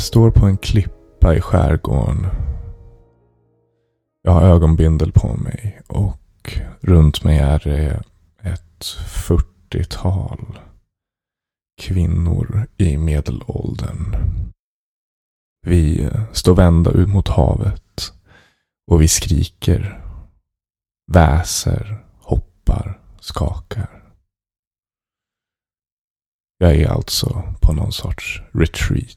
Jag står på en klippa i skärgården. Jag har ögonbindel på mig och runt mig är det ett fyrtiotal kvinnor i medelåldern. Vi står vända ut mot havet och vi skriker, väser, hoppar, skakar. Jag är alltså på någon sorts retreat.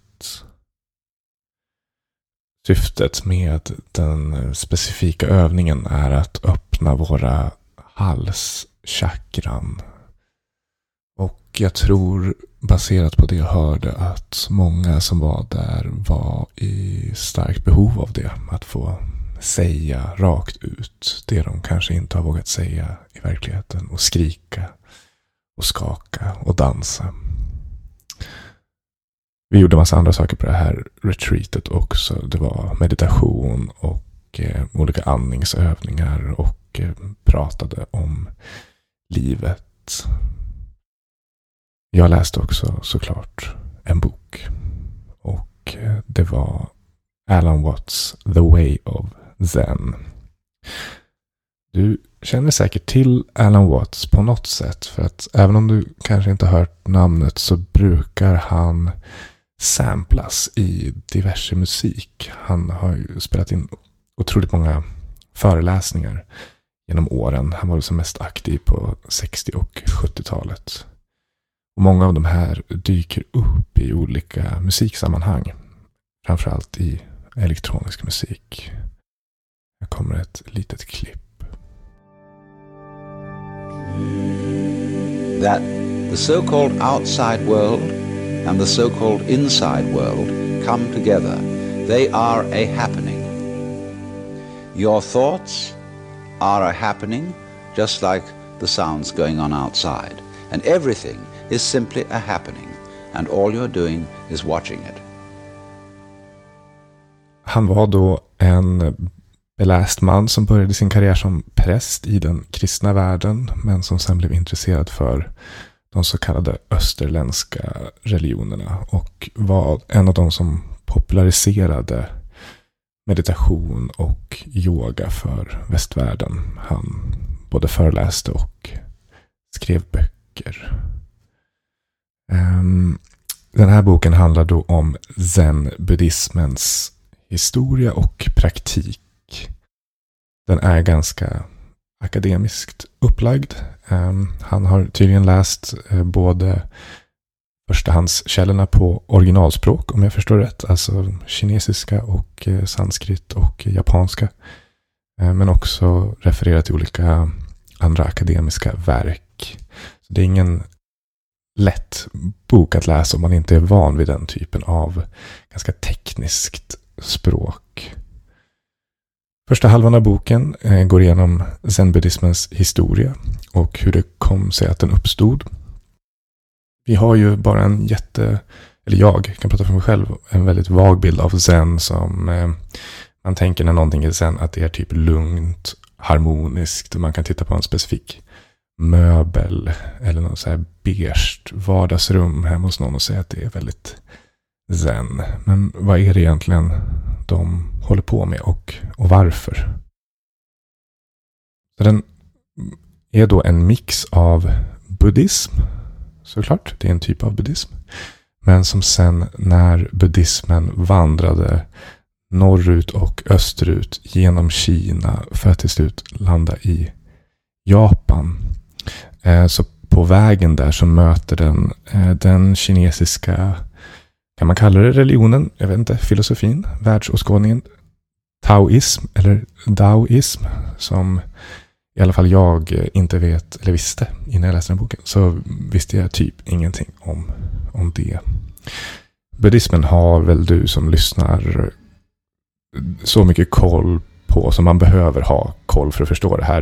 Syftet med den specifika övningen är att öppna våra halschakran. Och jag tror baserat på det jag hörde att många som var där var i starkt behov av det. Att få säga rakt ut det de kanske inte har vågat säga i verkligheten. Och skrika och skaka och dansa. Vi gjorde massa andra saker på det här retreatet också. Det var meditation och eh, olika andningsövningar och eh, pratade om livet. Jag läste också såklart en bok. Och eh, det var Alan Watts The Way of Zen. Du känner säkert till Alan Watts på något sätt. För att även om du kanske inte har hört namnet så brukar han samplas i diverse musik. Han har ju spelat in otroligt många föreläsningar genom åren. Han var som mest aktiv på 60 och 70-talet. Och många av de här dyker upp i olika musiksammanhang. Framförallt i elektronisk musik. Här kommer ett litet klipp. That the so-called outside world and the so-called inside world come together. They are a happening. Your thoughts are a happening just like the sounds going on outside. And everything is simply a happening. And all you're doing is watching it. Han var då en beläst man som började sin karriär som präst i den kristna världen. Men som sen blev intresserad för de så kallade österländska religionerna. Och var en av de som populariserade meditation och yoga för västvärlden. Han både föreläste och skrev böcker. Ehm, den här boken handlar då om zen-buddhismens historia och praktik. Den är ganska akademiskt upplagd. Ehm, han har tydligen läst eh, både förstahandskällorna på originalspråk, om jag förstår rätt. Alltså kinesiska och eh, sanskrit och japanska. Eh, men också refererat till olika andra akademiska verk. Så det är ingen lätt bok att läsa om man inte är van vid den typen av ganska tekniskt språk. Första halvan av boken eh, går igenom zenbuddismens historia och hur det kom sig att den uppstod. Vi har ju bara en jätte, eller jag kan prata för mig själv, en väldigt vag bild av zen som eh, man tänker när någonting är zen att det är typ lugnt, harmoniskt, man kan titta på en specifik möbel eller något så här beige vardagsrum hemma hos någon och säga att det är väldigt zen. Men vad är det egentligen de håller på med och, och varför? Så den är då en mix av buddhism, såklart, det är en typ av buddhism. Men som sen när buddhismen vandrade norrut och österut genom Kina för att till slut landa i Japan eh, så på vägen där så möter den eh, den kinesiska, kan man kalla det religionen, jag vet inte, filosofin, världsåskådningen, taoism eller daoism, som i alla fall jag inte vet, eller visste innan jag läste den boken, så visste jag typ ingenting om, om det. Buddhismen har väl du som lyssnar så mycket koll på som man behöver ha koll för att förstå det här.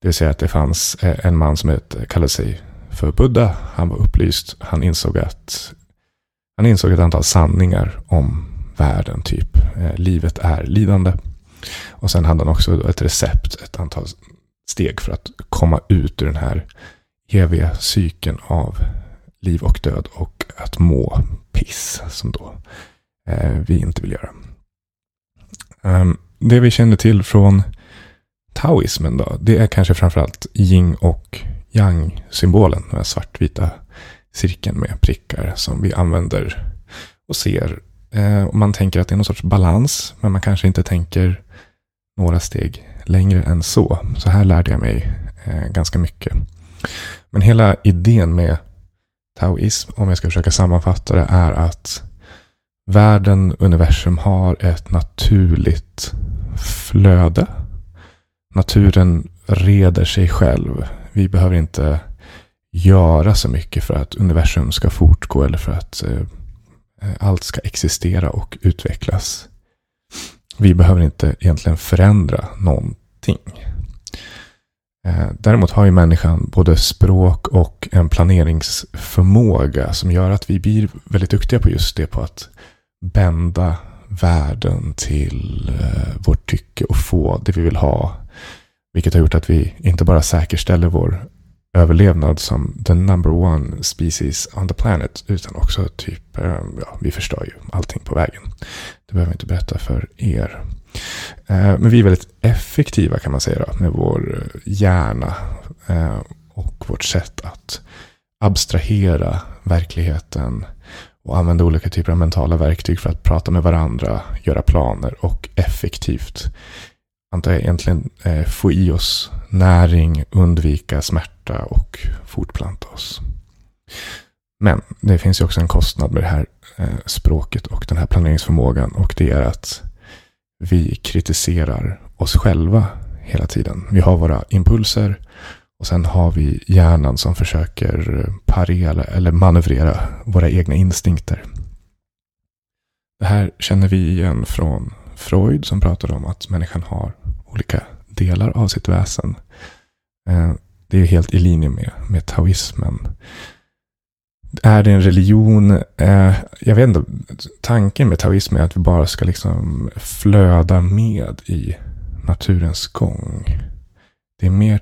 Det vill säga att det fanns en man som kallade sig för Buddha. Han var upplyst. Han insåg att han insåg ett antal sanningar om världen. Typ eh, livet är lidande. Och sen hade han också ett recept, ett antal steg för att komma ut ur den här eviga cykeln av liv och död och att må piss, som då eh, vi inte vill göra. Um, det vi känner till från taoismen då, det är kanske framförallt yin och yang-symbolen. Den här svartvita cirkeln med prickar som vi använder och ser. Eh, och man tänker att det är någon sorts balans, men man kanske inte tänker några steg längre än så. Så här lärde jag mig eh, ganska mycket. Men hela idén med taoism, om jag ska försöka sammanfatta det, är att världen, universum har ett naturligt flöde. Naturen reder sig själv. Vi behöver inte göra så mycket för att universum ska fortgå eller för att eh, eh, allt ska existera och utvecklas. Vi behöver inte egentligen förändra någonting. Eh, däremot har ju människan både språk och en planeringsförmåga som gör att vi blir väldigt duktiga på just det, på att bända världen till eh, vårt tycke och få det vi vill ha. Vilket har gjort att vi inte bara säkerställer vår överlevnad som the number one species on the planet. Utan också typ, ehm, ja, vi förstör ju allting på vägen. Det behöver jag inte berätta för er. Eh, men vi är väldigt effektiva kan man säga då, med vår eh, hjärna eh, och vårt sätt att abstrahera verkligheten och använda olika typer av mentala verktyg för att prata med varandra, göra planer och effektivt antar jag egentligen eh, få i oss näring, undvika smärta och fortplanta oss. Men det finns ju också en kostnad med det här eh, språket och den här planeringsförmågan och det är att vi kritiserar oss själva hela tiden. Vi har våra impulser och sen har vi hjärnan som försöker eh, parera eller manövrera våra egna instinkter. Det här känner vi igen från Freud som pratade om att människan har olika delar av sitt väsen. Eh, det är helt i linje med, med taoismen. Är det en religion? Eh, jag vet inte. Tanken med taoism är att vi bara ska liksom flöda med i naturens gång. Det är mer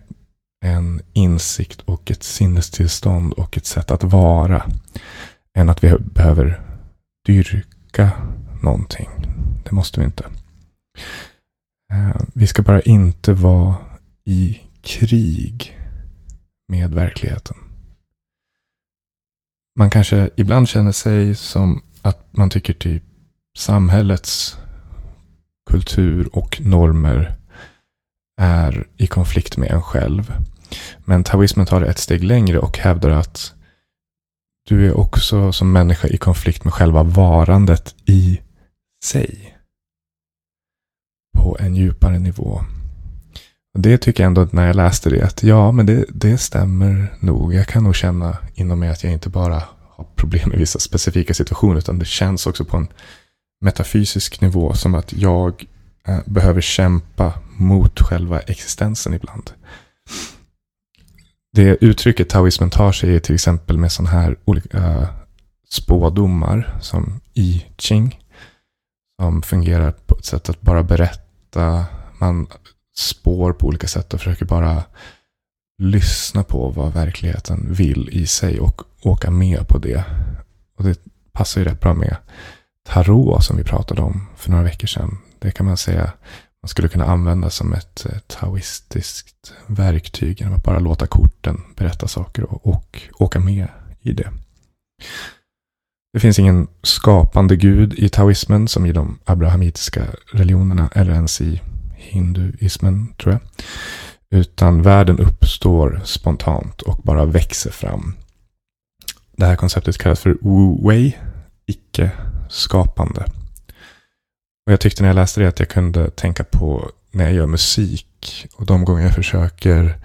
en insikt och ett sinnestillstånd och ett sätt att vara. Än att vi behöver dyrka någonting. Det måste vi inte. Eh, vi ska bara inte vara i krig med verkligheten. Man kanske ibland känner sig som att man tycker typ samhällets kultur och normer är i konflikt med en själv. Men taoismen tar det ett steg längre och hävdar att du är också som människa i konflikt med själva varandet i sig på en djupare nivå. Och det tycker jag ändå när jag läste det, att ja, men det, det stämmer nog. Jag kan nog känna inom mig att jag inte bara har problem i vissa specifika situationer, utan det känns också på en metafysisk nivå som att jag eh, behöver kämpa mot själva existensen ibland. Det uttrycket taoismen tar sig är till exempel med sådana här olika eh, spådomar som I Ching. Som fungerar på ett sätt att bara berätta. Eh, man spår på olika sätt och försöker bara lyssna på vad verkligheten vill i sig och åka med på det. Och det passar ju rätt bra med tarot som vi pratade om för några veckor sedan. Det kan man säga man skulle kunna använda som ett taoistiskt verktyg genom att bara låta korten berätta saker och, och åka med i det. Det finns ingen skapande gud i taoismen som i de abrahamitiska religionerna eller ens i hinduismen tror jag. Utan världen uppstår spontant och bara växer fram. Det här konceptet kallas för wu-wei, icke-skapande. Och jag tyckte när jag läste det att jag kunde tänka på när jag gör musik och de gånger jag försöker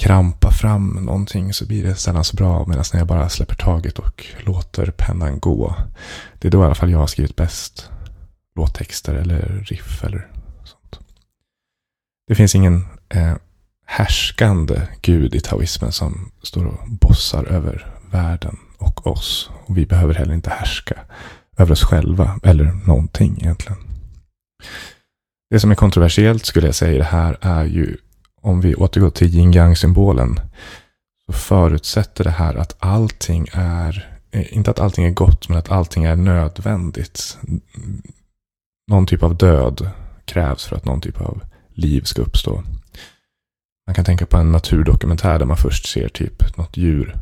krampa fram någonting så blir det sällan så bra. Medan när jag bara släpper taget och låter pennan gå. Det är då i alla fall jag har skrivit bäst låttexter eller riff eller sånt. Det finns ingen eh, härskande gud i taoismen som står och bossar över världen och oss. Och vi behöver heller inte härska över oss själva eller någonting egentligen. Det som är kontroversiellt skulle jag säga i det här är ju om vi återgår till yin yang symbolen så förutsätter det här att allting är eh, inte att allting är gott, men att allting är nödvändigt. Någon typ av död krävs för att någon typ av liv ska uppstå. Man kan tänka på en naturdokumentär där man först ser typ något djur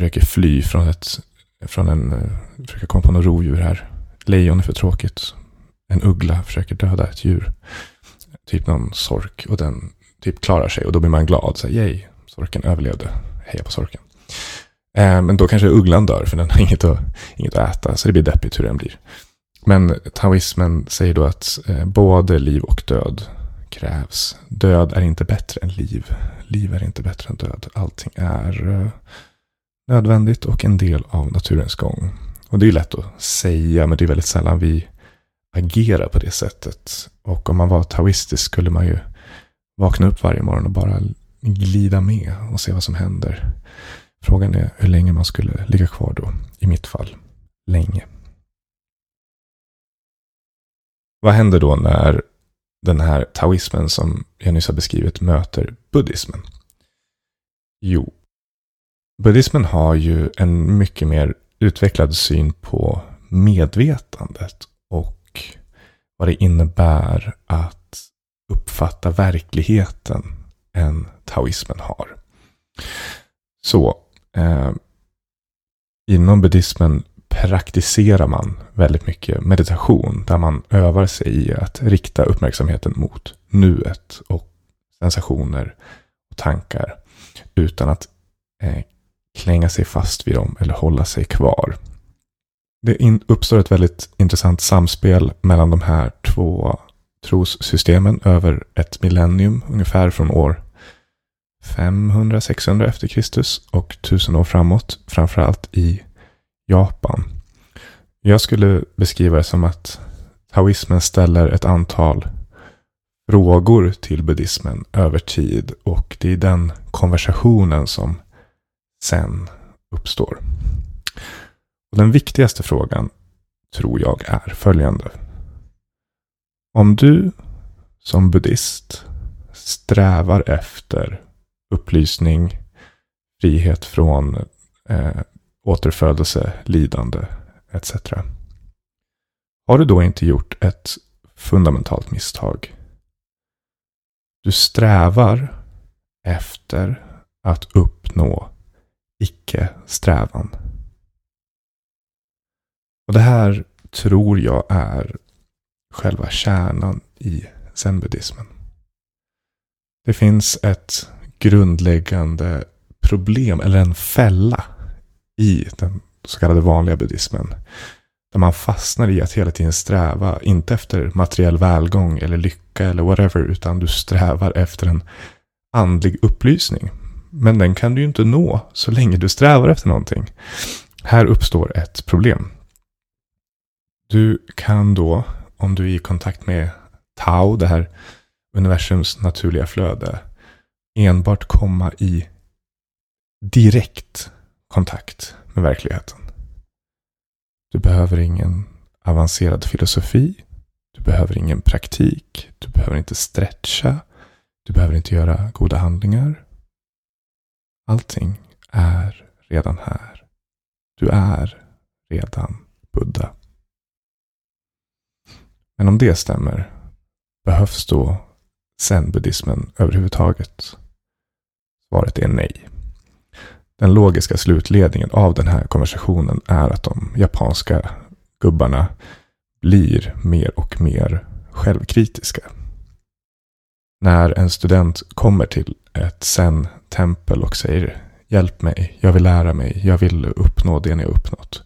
försöker fly från ett, från en, eh, försöker komma på något rovdjur här. Lejon är för tråkigt. En uggla försöker döda ett djur. Typ någon sork och den typ klarar sig och då blir man glad. Så yay, sorken överlevde. Heja på sorken. Eh, men då kanske ugglan dör för den har inget att, inget att äta. Så det blir deppigt hur den blir. Men taoismen säger då att eh, både liv och död krävs. Död är inte bättre än liv. Liv är inte bättre än död. Allting är eh, nödvändigt och en del av naturens gång. Och det är lätt att säga, men det är väldigt sällan vi agerar på det sättet. Och om man var taoistisk skulle man ju vakna upp varje morgon och bara glida med och se vad som händer. Frågan är hur länge man skulle ligga kvar då. I mitt fall, länge. Vad händer då när den här taoismen som jag nyss har beskrivit möter buddhismen? Jo, buddhismen har ju en mycket mer utvecklad syn på medvetandet och vad det innebär att uppfatta verkligheten än taoismen har. Så eh, inom buddhismen praktiserar man väldigt mycket meditation där man övar sig i att rikta uppmärksamheten mot nuet och sensationer och tankar utan att eh, klänga sig fast vid dem eller hålla sig kvar. Det uppstår ett väldigt intressant samspel mellan de här två trossystemen över ett millennium, ungefär från år 500-600 efter Kristus och tusen år framåt, framförallt i Japan. Jag skulle beskriva det som att taoismen ställer ett antal frågor till buddhismen över tid och det är den konversationen som sen uppstår. Och den viktigaste frågan tror jag är följande. Om du som buddhist strävar efter upplysning, frihet från eh, återfödelse, lidande etc. Har du då inte gjort ett fundamentalt misstag? Du strävar efter att uppnå icke-strävan. Och det här tror jag är själva kärnan i zenbuddismen. Det finns ett grundläggande problem, eller en fälla, i den så kallade vanliga buddhismen. Där man fastnar i att hela tiden sträva, inte efter materiell välgång eller lycka eller whatever, utan du strävar efter en andlig upplysning. Men den kan du ju inte nå så länge du strävar efter någonting. Här uppstår ett problem. Du kan då, om du är i kontakt med Tao, det här universums naturliga flöde, enbart komma i direkt kontakt med verkligheten. Du behöver ingen avancerad filosofi. Du behöver ingen praktik. Du behöver inte stretcha. Du behöver inte göra goda handlingar. Allting är redan här. Du är redan Buddha. Men om det stämmer, behövs då zen-buddhismen överhuvudtaget? Svaret är nej. Den logiska slutledningen av den här konversationen är att de japanska gubbarna blir mer och mer självkritiska. När en student kommer till ett zen-tempel och säger Hjälp mig, jag vill lära mig, jag vill uppnå det ni har uppnått.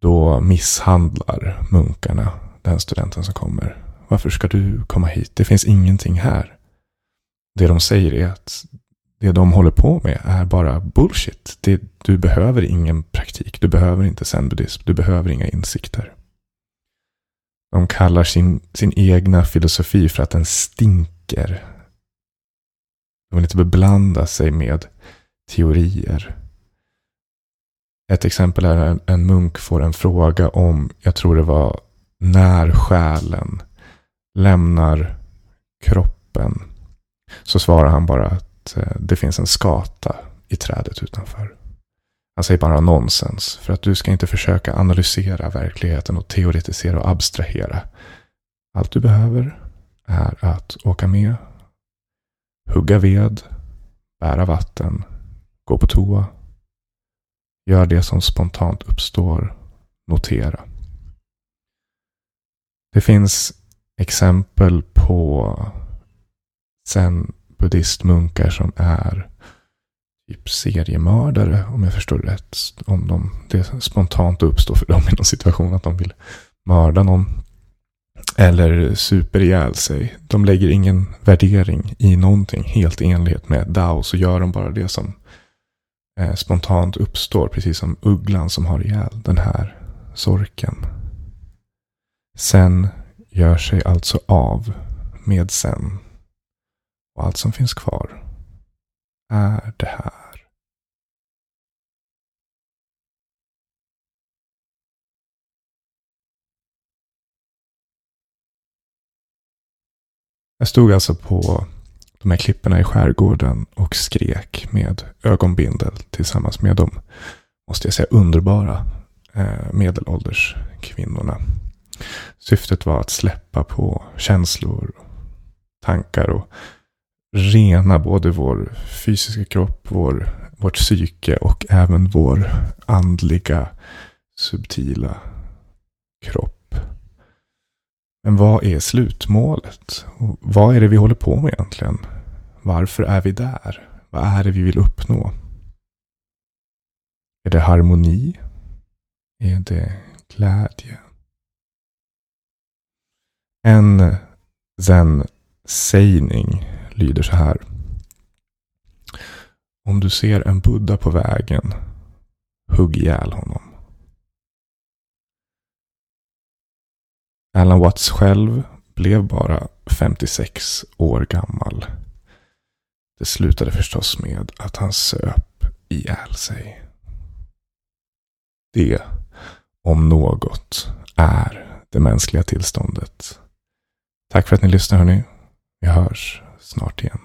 Då misshandlar munkarna den studenten som kommer. Varför ska du komma hit? Det finns ingenting här. Det de säger är att det de håller på med är bara bullshit. Det, du behöver ingen praktik. Du behöver inte zen-buddhism. Du behöver inga insikter. De kallar sin, sin egna filosofi för att den stinker. De vill inte beblanda sig med teorier. Ett exempel är en, en munk får en fråga om, jag tror det var när själen lämnar kroppen. Så svarar han bara att eh, det finns en skata i trädet utanför. Han säger bara nonsens för att du ska inte försöka analysera verkligheten och teoretisera och abstrahera. Allt du behöver är att åka med, hugga ved, bära vatten, gå på toa, gör det som spontant uppstår, notera. Det finns exempel på sen buddhistmunkar som är typ seriemördare, om jag förstår rätt. Om de, det spontant uppstår för dem i någon situation att de vill mörda någon. Eller super ihjäl sig. De lägger ingen värdering i någonting. Helt i enlighet med Dao så gör de bara det som eh, spontant uppstår. Precis som ugglan som har ihjäl den här sorken. Sen gör sig alltså av med sen. Och allt som finns kvar är det här. Jag stod alltså på de här klipporna i skärgården och skrek med ögonbindel tillsammans med de, måste jag säga, underbara eh, medelålders kvinnorna. Syftet var att släppa på känslor, tankar och rena både vår fysiska kropp, vår, vårt psyke och även vår andliga subtila kropp. Men vad är slutmålet? Och vad är det vi håller på med egentligen? Varför är vi där? Vad är det vi vill uppnå? Är det harmoni? Är det glädje? En zen-sägning lyder så här. Om du ser en Buddha på vägen, hugg ihjäl honom. Alan Watts själv blev bara 56 år gammal. Det slutade förstås med att han söp ihjäl sig. Det, om något, är det mänskliga tillståndet. Tack för att ni lyssnar hörni. Vi hörs snart igen.